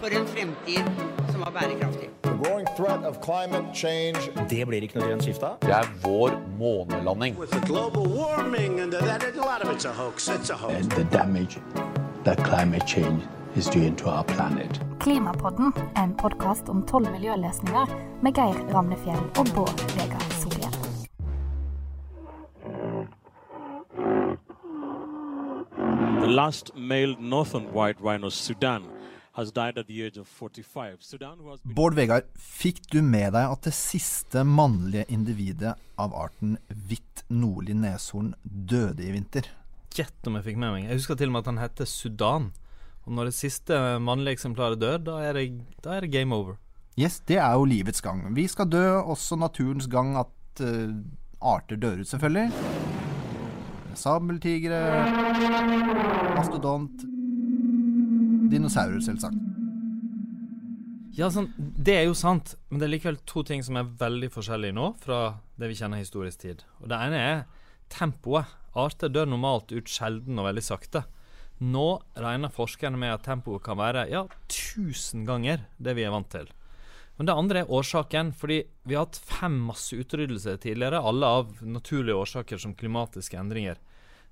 For en fremtid som var bærekraftig. The growing threat of climate change Det blir ikke noe grønt skifte av. Det er vår månelanding. With the global warming and that, a lot of it's a hoax. It's a hoax. and the damage that climate change is doing to our planet. Klimapodden er en podkast om tolv miljøløsninger med Geir Ramnefjell og Bård Vegar The last male northern white rhino, Sudan, has died at the age of 45. Sudan, who Bård Vegard, fikk du med deg at det siste mannlige individet av arten hvitt nordlig neshorn døde i vinter? Gjett om jeg fikk med meg. Jeg husker til og med at han heter Sudan. Og når det siste mannlige eksemplaret dør, da er det, da er det game over. Yes, det er jo livets gang. Vi skal dø, også naturens gang at uh, arter dør ut, selvfølgelig. Sabeltigre, mastodont Dinosaurer, selvsagt. Ja, sånn, Det er jo sant, men det er likevel to ting som er veldig forskjellige nå fra det vi kjenner historisk tid. Og Det ene er tempoet. Arter dør normalt ut sjelden og veldig sakte. Nå regner forskerne med at tempoet kan være ja, 1000 ganger det vi er vant til. Men det andre er årsaken, fordi vi har hatt fem masseutryddelser tidligere, alle av naturlige årsaker som klimatiske endringer.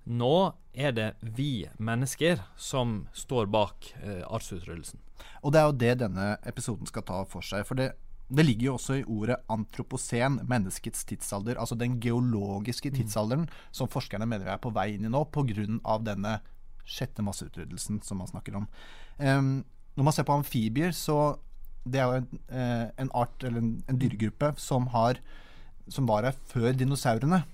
Nå er det vi mennesker som står bak eh, artsutryddelsen. Og det er jo det denne episoden skal ta for seg. For det, det ligger jo også i ordet antroposen, menneskets tidsalder. Altså den geologiske tidsalderen som forskerne mener vi er på vei inn i nå pga. denne sjette masseutryddelsen som man snakker om. Um, når man ser på amfibier, så det er jo en, eh, en art, eller en, en dyregruppe, som, har, som var her før dinosaurene.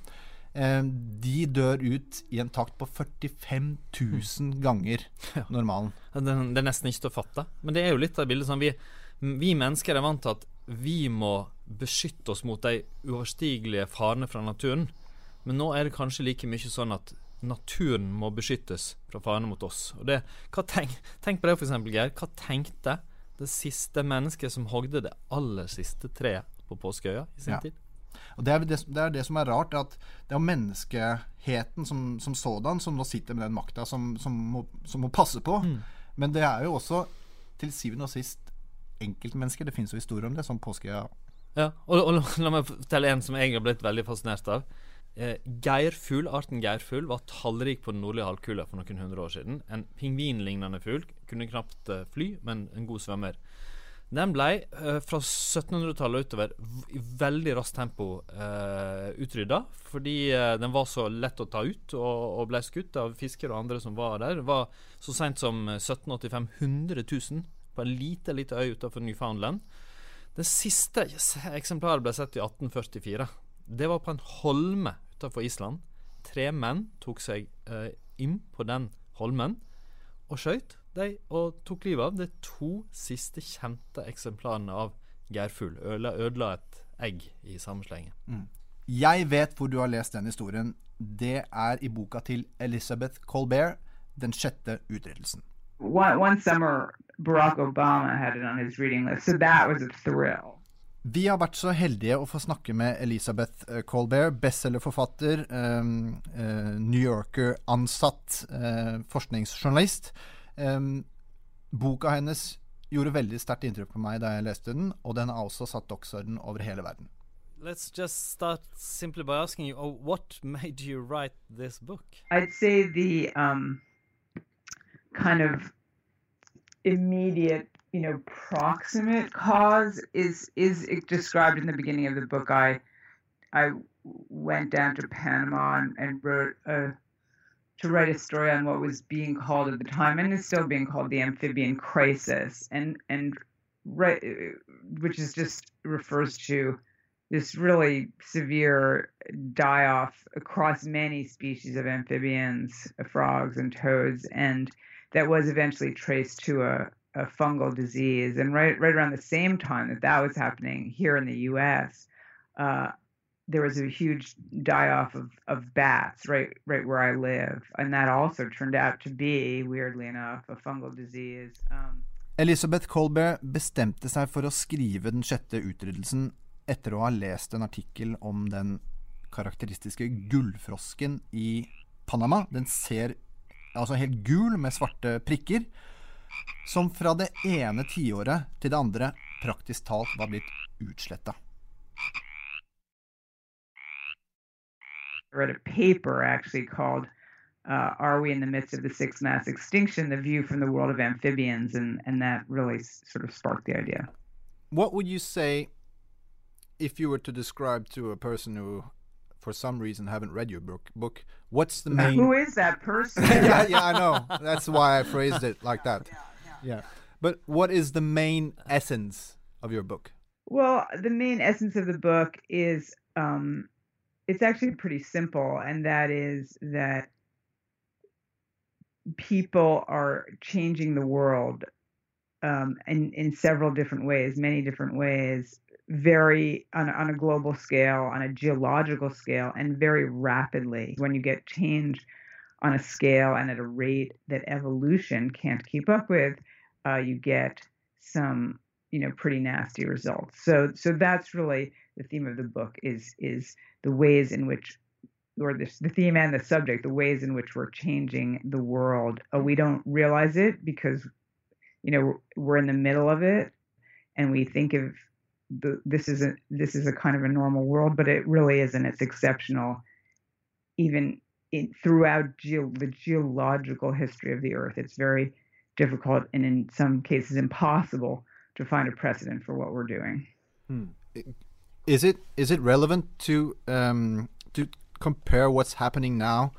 De dør ut i en takt på 45 000 ganger normalen. Det, det er nesten ikke til å fatte. Men det er jo litt av bildet sånn vi, vi mennesker er vant til at vi må beskytte oss mot de uoverstigelige farene fra naturen. Men nå er det kanskje like mye sånn at naturen må beskyttes fra farene mot oss. Og det, tenk, tenk på det, for eksempel, Geir. Hva tenkte det siste mennesket som hogde det aller siste treet på Påskeøya i sin Ja. tid? Og det er, det, det er det som er rart, at det er menneskeheten som, som sådan som nå sitter med den makta som, som, som må passe på. Men det er jo også til syvende og sist enkeltmennesker. Det finnes jo historier om det, som påskeøya. Ja, og, og la- la meg fortelle en som jeg har blitt veldig fascinert av. Eh, geirfugl, arten geirfugl var tallrik på den nordlige halvkula for noen hundre år siden. En pingvinlignende fugl. Kunne knapt eh, fly, men en god svømmer. Den ble eh, fra 1700-tallet utover i veldig raskt tempo uh, utrydda. Fordi eh, den var så lett å ta ut, og, og ble skutt av fiskere og andre som var der. Det var så seint som eh, 1785 100 000 på en lite, lite øy utenfor Newfoundland. Det siste eksemplaret ble sett i 1844. Det var på en holme utenfor Island. Tre menn tok seg eh, inn på den holmen og skjøt de og tok livet av de to siste kjente eksemplarene av geirfugl. Ødela, ødela et egg i samme slengen. Jeg vet hvor du har lest den historien. Det er i boka til Elizabeth Colbert, 'Den sjette utryddelsen'. one, one summer Barack Obama had it on his reading list, so that was a thrill. Vi har vært så heldige å få snakke med Elisabeth eh, Colbert, bestselgerforfatter, eh, eh, New Yorker-ansatt eh, forskningsjournalist. Eh, boka hennes gjorde veldig sterkt inntrykk på meg da jeg leste den, og den har også satt dagsorden over hele verden. Let's just start simply by asking you, oh, what made you write this book? I'd say the um, kind of immediate, you know, proximate cause is is it described in the beginning of the book. I I went down to Panama and, and wrote a to write a story on what was being called at the time and is still being called the amphibian crisis and and which is just refers to this really severe die off across many species of amphibians, frogs and toads, and that was eventually traced to a, a fungal disease. And right right around the same time that that was happening here in the U.S., uh, there was a huge die off of, of bats right right where I live, and that also turned out to be, weirdly enough, a fungal disease. Um, Elisabeth Colbert bestemte seg for å skrive den sjette utryddelsen etter å ha lest en artikkel om den karakteristiske gullfrosken i Panama. Den ser altså helt gul med svarte prikker, som fra det ene tiåret til det andre praktisk talt var blitt utsletta. Read a paper actually called uh, "Are We in the Midst of the Sixth Mass Extinction: The View from the World of Amphibians," and and that really sort of sparked the idea. What would you say if you were to describe to a person who, for some reason, haven't read your book? Book. What's the main? Who is that person? yeah, yeah, I know. That's why I phrased it like that. Yeah. But what is the main essence of your book? Well, the main essence of the book is um, it's actually pretty simple, and that is that people are changing the world um, in in several different ways, many different ways, very on a, on a global scale, on a geological scale, and very rapidly. When you get change on a scale and at a rate that evolution can't keep up with, uh, you get some you know pretty nasty results. So so that's really the theme of the book is is the ways in which or the, the theme and the subject, the ways in which we're changing the world. Uh, we don't realize it because, you know, we're in the middle of it, and we think of the, this is a this is a kind of a normal world, but it really isn't. It's exceptional, even in, throughout the geological history of the Earth. It's very difficult and in some cases impossible to find a precedent for what we're doing. Is it is it relevant to um, to compare what's happening now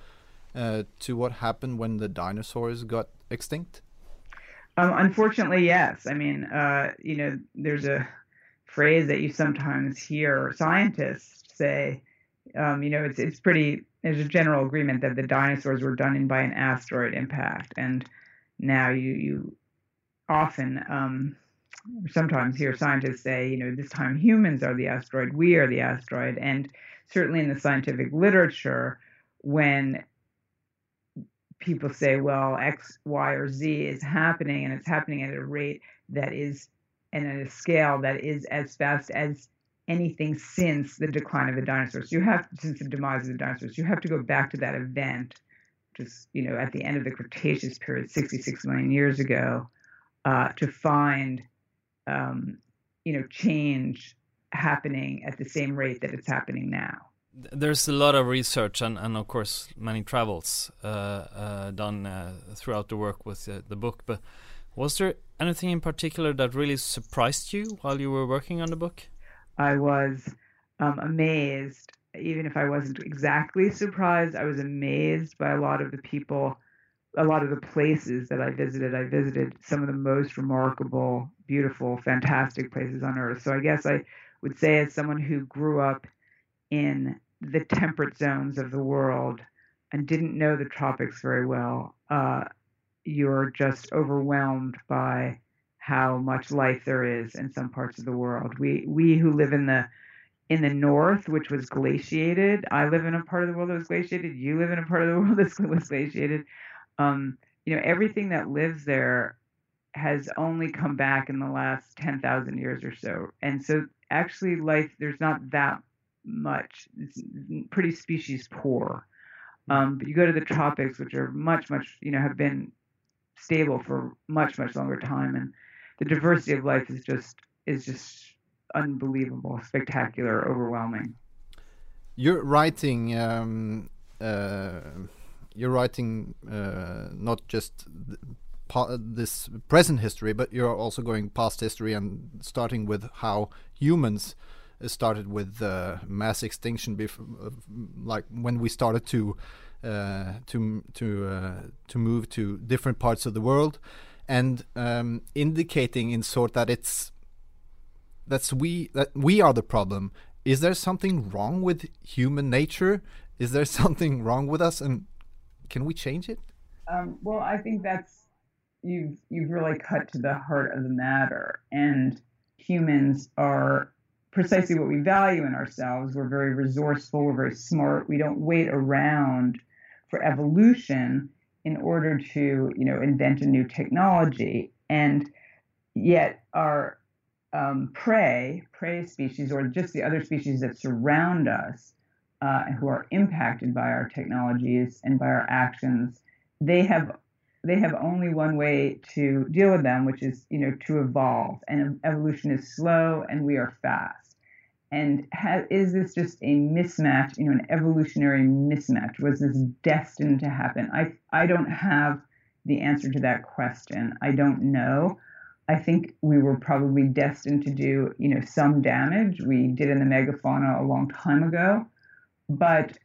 uh, to what happened when the dinosaurs got extinct? Um, unfortunately, yes. I mean, uh, you know, there's a phrase that you sometimes hear scientists say. Um, you know, it's it's pretty. There's a general agreement that the dinosaurs were done in by an asteroid impact, and now you you often um, sometimes hear scientists say, you know, this time humans are the asteroid, we are the asteroid, and certainly in the scientific literature, when people say, well, X, Y, or Z is happening, and it's happening at a rate that is, and at a scale that is as fast as anything since the decline of the dinosaurs. You have, since the demise of the dinosaurs, you have to go back to that event, just, you know, at the end of the Cretaceous period, 66 million years ago, uh, to find, um, you know, change happening at the same rate that it's happening now. There's a lot of research and, and of course many travels uh, uh, done uh, throughout the work with the, the book. But was there anything in particular that really surprised you while you were working on the book? I was um, amazed, even if I wasn't exactly surprised, I was amazed by a lot of the people, a lot of the places that I visited. I visited some of the most remarkable, beautiful, fantastic places on earth. So I guess I would say, as someone who grew up in the temperate zones of the world and didn't know the tropics very well, uh, you're just overwhelmed by how much life there is in some parts of the world. We we who live in the in the north, which was glaciated. I live in a part of the world that was glaciated. You live in a part of the world that was glaciated. Um, you know, everything that lives there has only come back in the last ten thousand years or so, and so actually, life there's not that much. It's pretty species poor. Um, but you go to the tropics, which are much, much, you know, have been stable for much, much longer time, and the diversity of life is just is just unbelievable, spectacular, overwhelming. You're writing. Um, uh, you're writing uh, not just this present history, but you're also going past history and starting with how humans started with uh, mass extinction, like when we started to uh, to to uh, to move to different parts of the world, and um, indicating in sort that it's that's we that we are the problem. Is there something wrong with human nature? Is there something wrong with us, and can we change it? Um, well, I think that's you've you've really cut to the heart of the matter, and humans are precisely what we value in ourselves. We're very resourceful, we're very smart. We don't wait around for evolution in order to, you know, invent a new technology. And yet our um, prey, prey species, or just the other species that surround us, uh, who are impacted by our technologies and by our actions, they have they have only one way to deal with them, which is you know to evolve. And evolution is slow, and we are fast. And ha- is this just a mismatch? You know, an evolutionary mismatch? Was this destined to happen? I I don't have the answer to that question. I don't know. I think we were probably destined to do, you know, some damage. We did in the megafauna a long time ago, but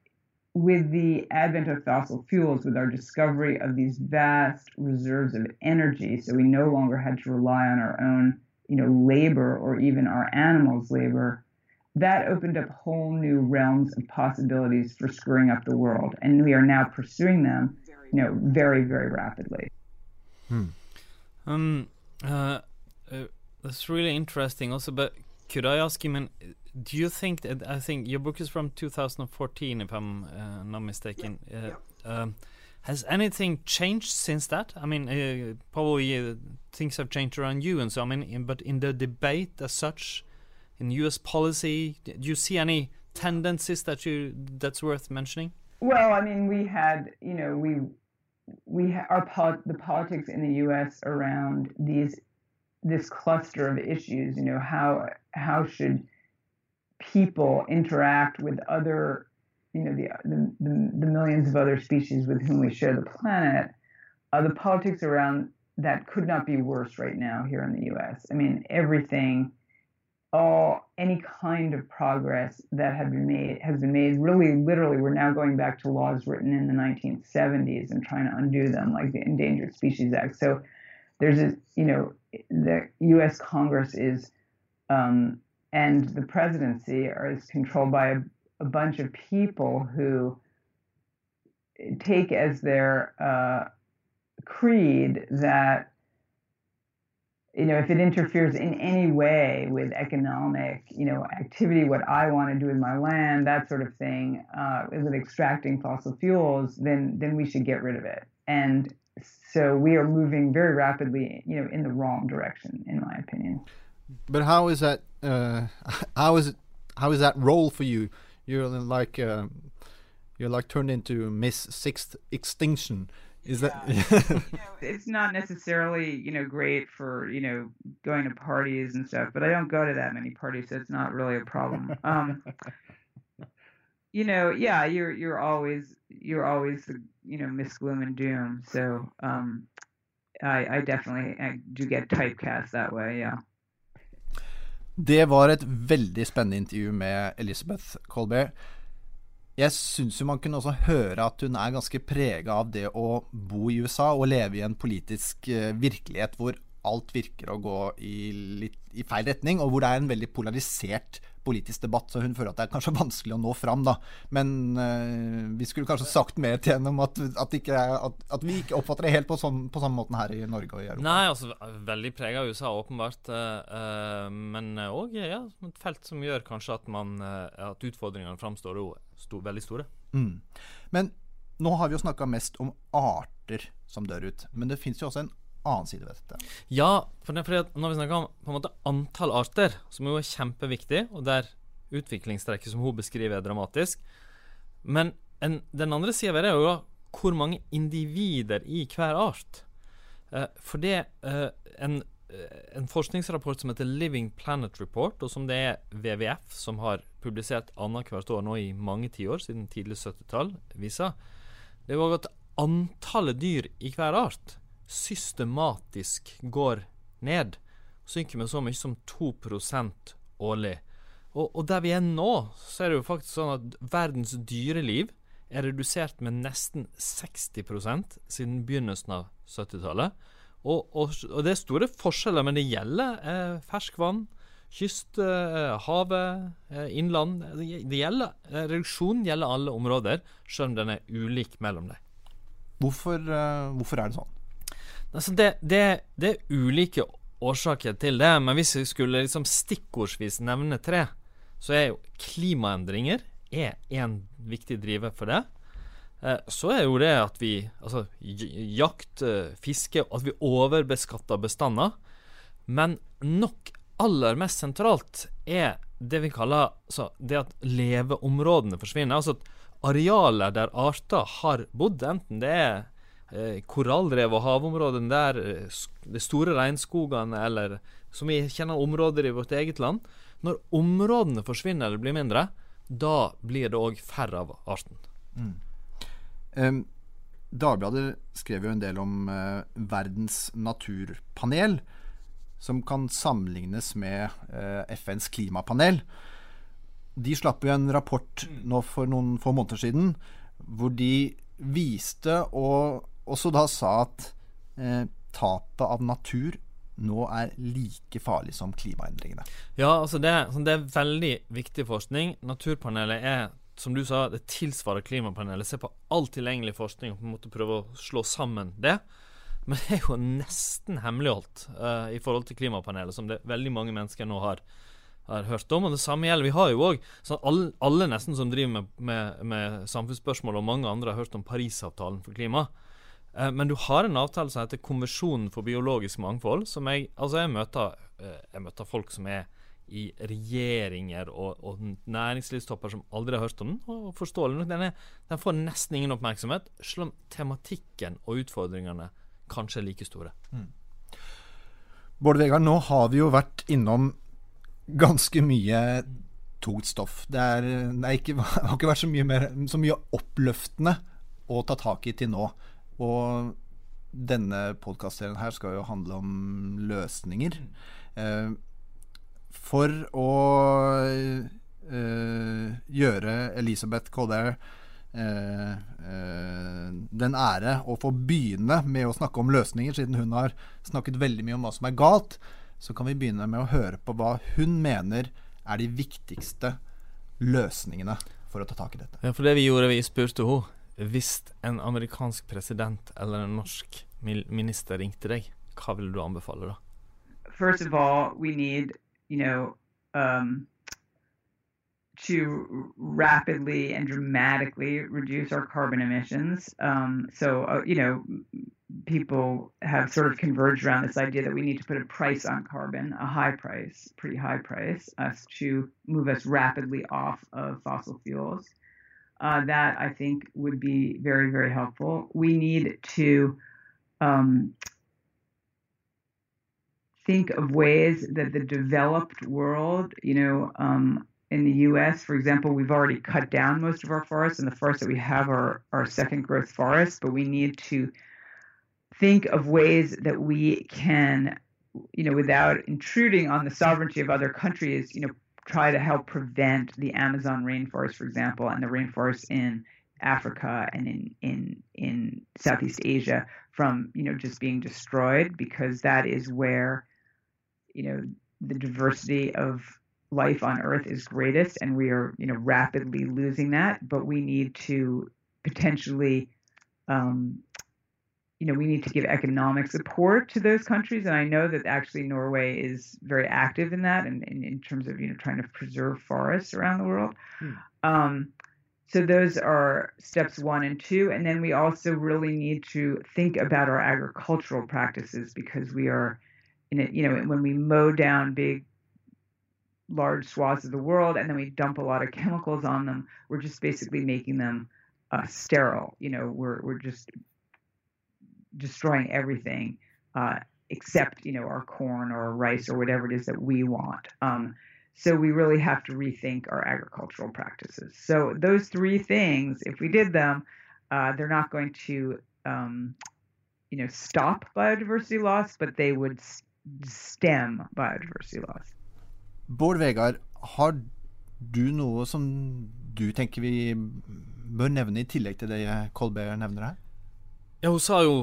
with the advent of fossil fuels, with our discovery of these vast reserves of energy, so we no longer had to rely on our own, you know, labor or even our animals' labor, that opened up whole new realms of possibilities for screwing up the world, and we are now pursuing them, you know, very, very rapidly. Hmm. Um. Uh, uh, that's really interesting. Also, but could I ask you, man? Do you think that I think your book is from 2014, if I'm uh, not mistaken? Yeah. Um, has anything changed since that? I mean, uh, probably uh, things have changed around you, and so I mean, in, but in the debate as such, in U.S. policy, do you see any tendencies that you that's worth mentioning? Well, I mean, we had, you know, we we ha- our pol- the politics in the U.S. around these this cluster of issues. You know, how how should people interact with other, you know, the the, the, millions of other species with whom we share the planet? Uh, the politics around that could not be worse right now here in the U.S. I mean, everything all any kind of progress that had been made has been made really literally we're now going back to laws written in the 1970s and trying to undo them like the endangered species act so there's a you know the us congress is um, and the presidency are, is controlled by a, a, bunch of people who take as their uh, creed that you know, if it interferes in any way with economic, you know, activity, what I want to do with my land, that sort of thing, uh, with extracting fossil fuels, then then we should get rid of it. And so we are moving very rapidly, you know, in the wrong direction, in my opinion. But how is that? Uh, how is it? How is that role for you? You're like uh, you're like turned into Miss Sixth Extinction. Is yeah. that? you know, it's not necessarily you know great for you know going to parties and stuff, but I don't go to that many parties, so it's not really a problem. Um, you know, yeah, you're you're always you're always the you know Miss Gloom and Doom. So um, I, I definitely I do get typecast that way. Yeah. Det var et veldig spennende intervju med Elizabeth Colbert. Jeg syns jo man kunne også høre at hun er ganske prega av det å bo i USA og leve i en politisk uh, virkelighet hvor alt virker å gå i, litt, i, feil retning, og hvor det er en veldig polarisert politisk debatt. Så hun føler at det er kanskje vanskelig å nå fram, da. Men uh, vi skulle kanskje sagt mer til henne om at, at, ikke, at, at, vi ikke oppfatter det helt på, sånn, på samme måten her i Norge og i Europa. Nei, altså veldig prega av USA, åpenbart. Uh, men òg ja, et felt som gjør kanskje at, man, at utfordringene framstår sto, veldig store. Mm. Men nå har vi jo snakka mest om arter som dør ut. Men det fins jo også en annen side ved dette. Ja, for det er fordi når vi snakker om på en måte antall arter, som jo er kjempeviktig, og der utviklingstrekket som hun beskriver, er dramatisk Men en, den andre sida ved det er jo hvor mange individer i hver art. Eh, for det eh, en en forskningsrapport som heter Living Planet Report, og som det er WWF som har publisert annethvert år nå i mange tiår, siden tidlig 70-tall, viser, det er òg at antallet dyr i hver art systematisk går ned. Synker med så mye som 2 årlig. Og, og, der vi er nå, så er det jo faktisk sånn at verdens dyreliv er redusert med nesten 60% siden begynnelsen av 70-tallet. Og, og, og, det er store forskjeller, men det gjelder eh, ferskvann, kyst, eh, havet, eh, innland. Det gjelder, eh, Reduksjonen gjelder alle områder, selv om den er ulik mellom dem. Hvorfor, eh, hvorfor er det sånn? Altså det, det, det, er ulike årsaker til det, men hvis vi skulle liksom stikkordsvis nevne tre, så er jo klimaendringer er en viktig driver for det. Eh, så er jo det at vi Altså, jakt, eh, fiske At vi overbeskatter bestander. Men nok aller mest sentralt er det vi kaller altså, det at leveområdene forsvinner. Altså at arealer der arter har bodd, enten det er korallrev og havområdene der, eh, de store regnskogene, eller som vi kjenner områder i vårt eget land Når områdene forsvinner eller blir mindre, da blir det òg færre av arten. Um, Dagbladet skrev jo en del om uh, verdens naturpanel, som kan sammenlignes med uh, FNs klimapanel. De slapp jo en rapport nå for noen få måneder siden hvor de viste og også da sa at eh, tapet av natur nå er like farlig som klimaendringene. Ja, altså det, sånn, det er veldig viktig forskning. Naturpanelet er, som du sa, det tilsvarer klimapanelet. Se på all tilgjengelig forskning og på en måte prøve å slå sammen det. Men det er jo nesten hemmeligholdt uh, i forhold til klimapanelet, som det veldig mange mennesker nå har, har hørt om. Og det samme gjelder Vi har jo òg sånn alle, alle nesten som driver med, med, med samfunnsspørsmål, og mange andre har hørt om Parisavtalen for klima. Eh, Men du har en avtale som heter Konvensjonen for biologisk mangfold. Som jeg, altså jeg, møter, eh, jeg møter folk som er i regjeringer og, og næringslivstopper som aldri har hørt om den. Og forståelig nok, den, den får nesten ingen oppmerksomhet, selv om tematikken og utfordringene kanskje er like store. Bård Vegard, nå har vi jo vært innom ganske mye tungt stoff. Det, er, det er ikke, har ikke vært så mye, mer, så mye oppløftende å ta tak i til nå. Og denne podkastserien her skal jo handle om løsninger. Eh, for å eh, gjøre Elisabeth eh, eh, den ære å få begynne med å snakke om løsninger, siden hun har snakket veldig mye om hva som er galt, så kan vi begynne med å høre på hva hun mener er de viktigste løsningene for å ta tak i dette. Ja, for det vi gjorde, vi spurte henne hvis en amerikansk president eller en norsk minister ringte deg, hva ville du anbefale da? First of all, we need, you know, um, to rapidly and dramatically reduce our carbon emissions. Um, so, uh, you know, people have sort of converged around this idea that we need to put a price on carbon, a high price, pretty high price, us to move us rapidly off of fossil fuels. Uh, that I think would be very, very helpful. We need to um, think of ways that the developed world, you know, um, in the U.S., for example, we've already cut down most of our forests, and the forests that we have are, are second growth forests, but we need to think of ways that we can, you know, without intruding on the sovereignty of other countries, you know, try to help prevent the Amazon rainforest, for example, and the rainforests in Africa and in in in Southeast Asia from you know just being destroyed because that is where you know the diversity of life on earth is greatest and we are you know rapidly losing that. But we need to potentially um, you know we need to give economic support to those countries and i know that actually norway is very active in that and in, in terms of you know trying to preserve forests around the world. Um, so those are steps one and two and then we also really need to think about our agricultural practices because we are in it you know when we mow down big large swaths of the world and then we dump a lot of chemicals on them we're just basically making them uh, sterile you know we're we're just destroying everything uh, except you know our corn or rice or whatever it is that we want. Um, so we really have to rethink our agricultural practices. So those three things if we did them uh, they're not going to um, you know stop biodiversity loss but they would stem biodiversity loss. Bård Vegard, har du noe som du tenker vi bør nevne i tillegg til det Kolberg nevner her? Ja, hun sa jo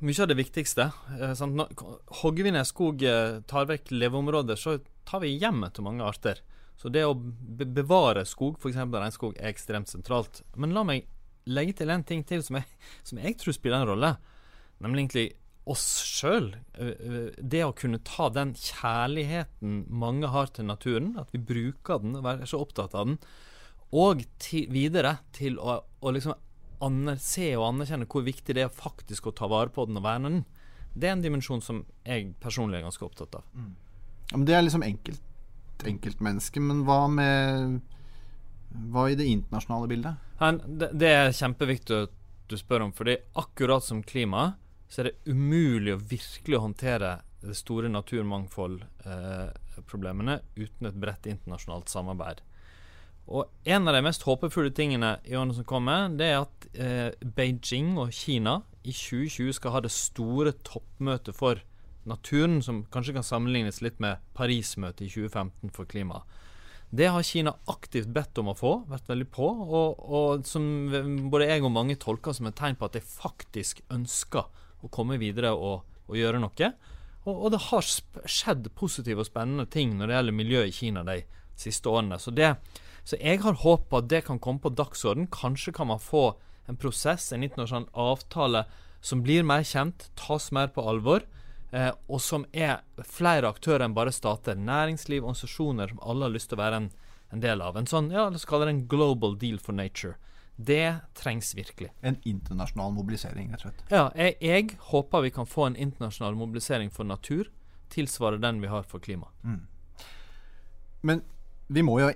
mye av det viktigste. Eh, sant? Når Hogger vi ned skog, eh, tar vekk leveområder, så tar vi hjemmet til mange arter. Så det å bevare skog, f.eks. regnskog, er ekstremt sentralt. Men la meg legge til en ting til som jeg, som jeg tror spiller en rolle. Nemlig egentlig oss sjøl. Det å kunne ta den kjærligheten mange har til naturen, at vi bruker den og er så opptatt av den, og til, videre til å, å liksom se og anerkjenne hvor viktig det er faktisk å ta vare på den og verne den. Det er en dimensjon som jeg personlig er ganske opptatt av. Ja, men det er liksom enkelt, enkeltmenneske, men hva med Hva i det internasjonale bildet? Men det, det er kjempeviktig at du spør om. Fordi akkurat som klima, så er det umulig å virkelig håndtere det store naturmangfoldproblemene eh, uten et bredt internasjonalt samarbeid. Og En av de mest håpefulle tingene i årene som kommer, det er at eh, Beijing og Kina i 2020 skal ha det store toppmøtet for naturen, som kanskje kan sammenlignes litt med Paris-møtet i 2015 for klima. Det har Kina aktivt bedt om å få, vært veldig på, og, og som både jeg og mange tolker som et tegn på at de faktisk ønsker å komme videre og, og gjøre noe. Og, og, det har skjedd positive og spennende ting når det gjelder miljø i Kina de siste årene. Så, det, så jeg har håp på at det kan komme på dagsorden. Kanskje kan man få en prosess, en internasjonal avtale, som blir mer kjent, tas mer på alvor eh, og som er flere aktører enn bare stater. Næringsliv, organisasjoner som alle har lyst til å være en, en del av. En sånn, ja, la oss kalle det en global deal for nature. Det trengs virkelig. En internasjonal mobilisering, rett og slett. Ja, jeg, jeg, håper vi kan få en internasjonal mobilisering for natur, tilsvare den vi har for klima. Mm. Men vi må jo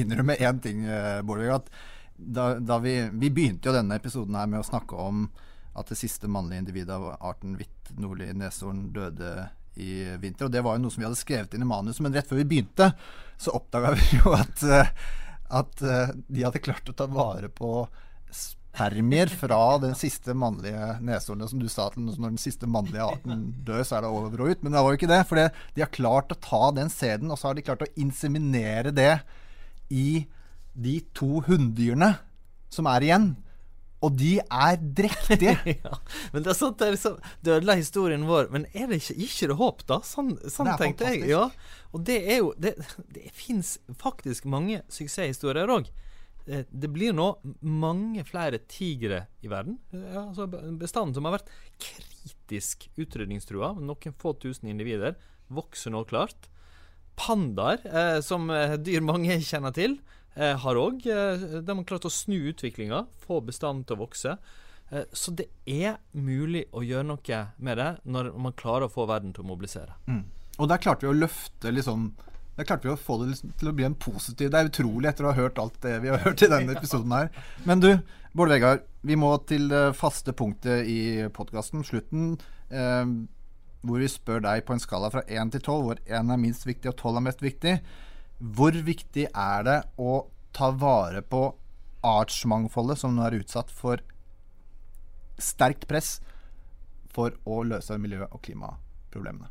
innrømme én ting, eh, Bårdvig. At da, da vi, vi, begynte jo denne episoden her med å snakke om at det siste mannlige individet av arten hvitt nordlig neshorn døde i vinter. Og det var jo noe som vi hadde skrevet inn i manus, men rett før vi begynte, så oppdaga vi jo at, eh, at eh, de hadde klart å ta vare på spermier fra den siste mannlige neshornet. Som du sa, at når den siste mannlige arten dør, så er det over og ut. Men det var jo ikke det. For de har klart å ta den sæden, og så har de klart å inseminere det i de to hunndyrene som er igjen. Og de er drektige. ja, men det er sånn, det er liksom, det ødela historien vår. Men er det ikke, ikke det håp, da? Sånn, sånn tenkte fantastisk. jeg. Ja. Og det er jo Det, det fins faktisk mange suksesshistorier òg. Eh, det blir nå mange flere tigre i verden. Altså Bestanden som har vært kritisk utrydningstrua, noen få tusen individer, vokser nå klart. Pandaer, eh, som eh, dyr mange kjenner til, eh, har òg eh, De har klart å snu utviklinga, få bestanden til å vokse. Eh, så det er mulig å gjøre noe med det når man klarer å få verden til å mobilisere. Mm. Og der klarte vi å løfte litt liksom der klarte vi å få det til å bli en positiv Det er utrolig etter å ha hørt alt det vi har hørt i denne episoden her. Men du, Bård Vegard, vi må til det faste punktet i podkasten, slutten. Eh, hvor vi spør deg på en skala fra 1 til 12, hvor 1 er minst viktig og 12 er mest viktig. Hvor viktig er det å ta vare på artsmangfoldet som nå er utsatt for sterkt press for å løse miljø- og klimaproblemene?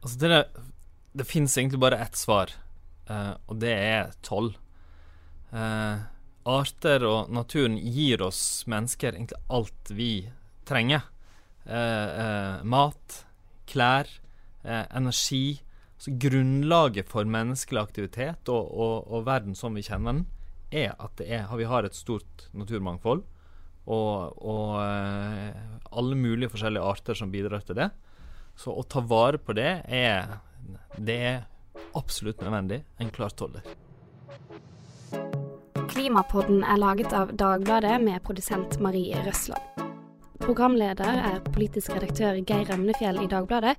Altså det, det fins egentlig bare ett svar, uh, og det er tolv. Uh, arter og naturen gir oss mennesker egentlig alt vi trenger. Uh, mat, klær, energi så grunnlaget for menneskelig aktivitet og, og, og, verden som vi kjenner den, er at er, vi har et stort naturmangfold og, og alle mulige forskjellige arter som bidrar til det. Så å ta vare på det er, det er absolutt nødvendig. En klar tolver. Klimapodden er laget av Dagbladet med produsent Marie Røsland. Programleder er politisk redaktør Geir Remnefjell i Dagbladet,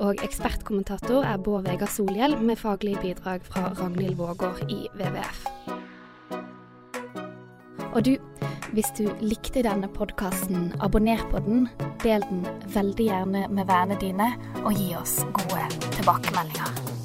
og ekspertkommentator er Bård Vegar Solhjell, med faglig bidrag fra Ragnhild Vågård i WWF. Og du, hvis du likte denne podkasten, abonner på den, del den veldig gjerne med vennene dine, og gi oss gode tilbakemeldinger.